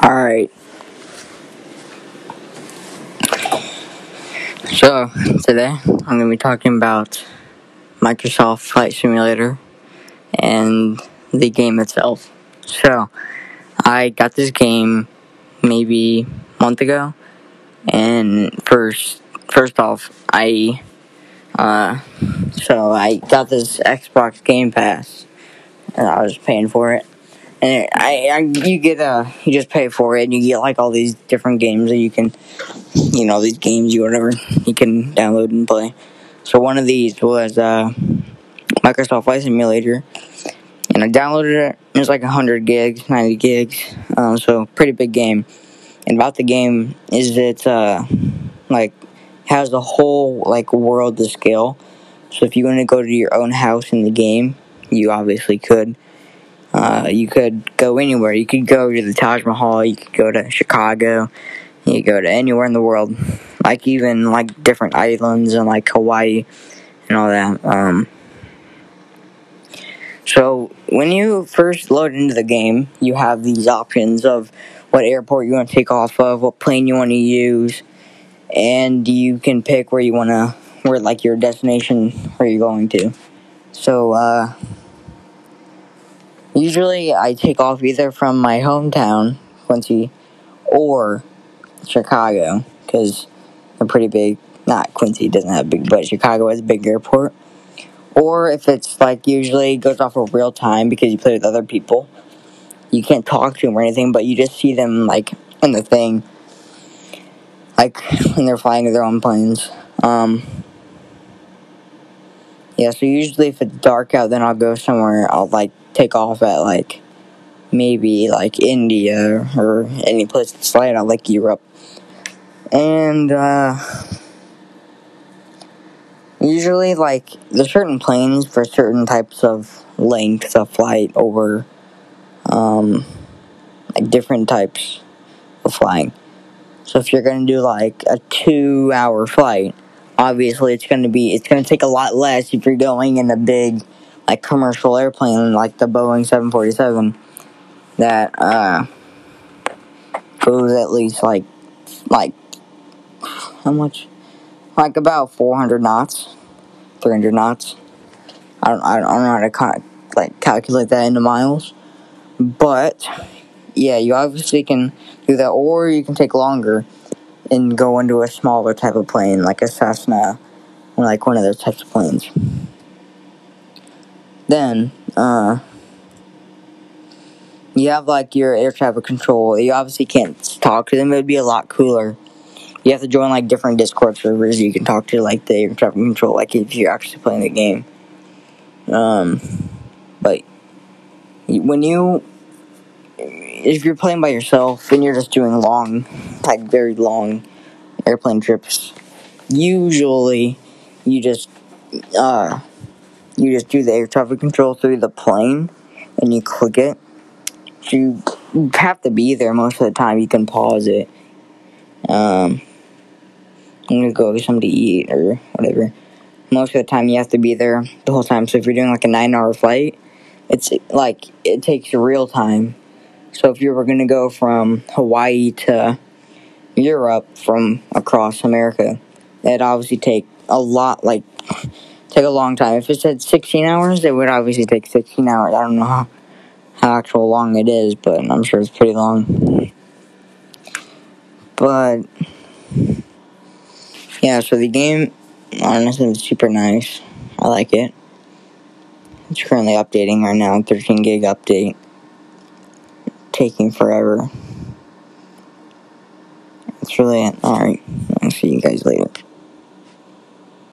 Alright. So, today I'm going to be talking about Microsoft Flight Simulator and the game itself. So, I got this game maybe a month ago, and first, first off, I, uh, so I got this Xbox Game Pass, and I was paying for it and I, I, you get uh you just pay for it and you get like all these different games that you can you know these games you whatever you can download and play. So one of these was uh microsoft flight simulator. And i downloaded it. It was like 100 gigs 90 gigs. Um, so pretty big game. And about the game is it uh like has the whole like world to scale. So if you want to go to your own house in the game you obviously could uh, you could go anywhere. You could go to the Taj Mahal. You could go to Chicago. You could go to anywhere in the world, like even like different islands and like Hawaii and all that. Um, so when you first load into the game, you have these options of what airport you want to take off of, what plane you want to use, and you can pick where you want to, where like your destination, where you're going to. So. Uh, Usually, I take off either from my hometown, Quincy, or Chicago, because they're pretty big. Not Quincy doesn't have big, but Chicago has a big airport. Or if it's like usually goes off of real time because you play with other people, you can't talk to them or anything, but you just see them like in the thing, like when they're flying their own planes. Um, yeah, so usually if it's dark out, then I'll go somewhere. I'll like take off at like maybe like India or any place that's light out like Europe. And uh, usually, like there's certain planes for certain types of lengths of flight over um, like different types of flying. So if you're gonna do like a two-hour flight obviously it's going to be it's going to take a lot less if you're going in a big like commercial airplane like the Boeing 747 that uh goes at least like like how much? Like about 400 knots 300 knots. I don't, I don't know how to of, like calculate that into miles. But yeah you obviously can do that or you can take longer and go into a smaller type of plane, like a Cessna, or like one of those types of planes. Then, uh, you have like your air traffic control. You obviously can't talk to them. It would be a lot cooler. You have to join like different Discord servers. You can talk to like the air traffic control, like if you're actually playing the game. Um, but when you if you're playing by yourself and you're just doing long, like very long airplane trips, usually you just uh you just do the air traffic control through the plane and you click it. You have to be there most of the time. You can pause it. Um, I'm gonna go get something to eat or whatever. Most of the time, you have to be there the whole time. So if you're doing like a nine-hour flight, it's like it takes real time so if you were going to go from Hawaii to Europe from across America, it'd obviously take a lot, like, take a long time. If it said 16 hours, it would obviously take 16 hours. I don't know how, how actual long it is, but I'm sure it's pretty long. But, yeah, so the game, honestly, is super nice. I like it. It's currently updating right now, 13 gig update taking forever. That's really. Alright, I'll see you guys later.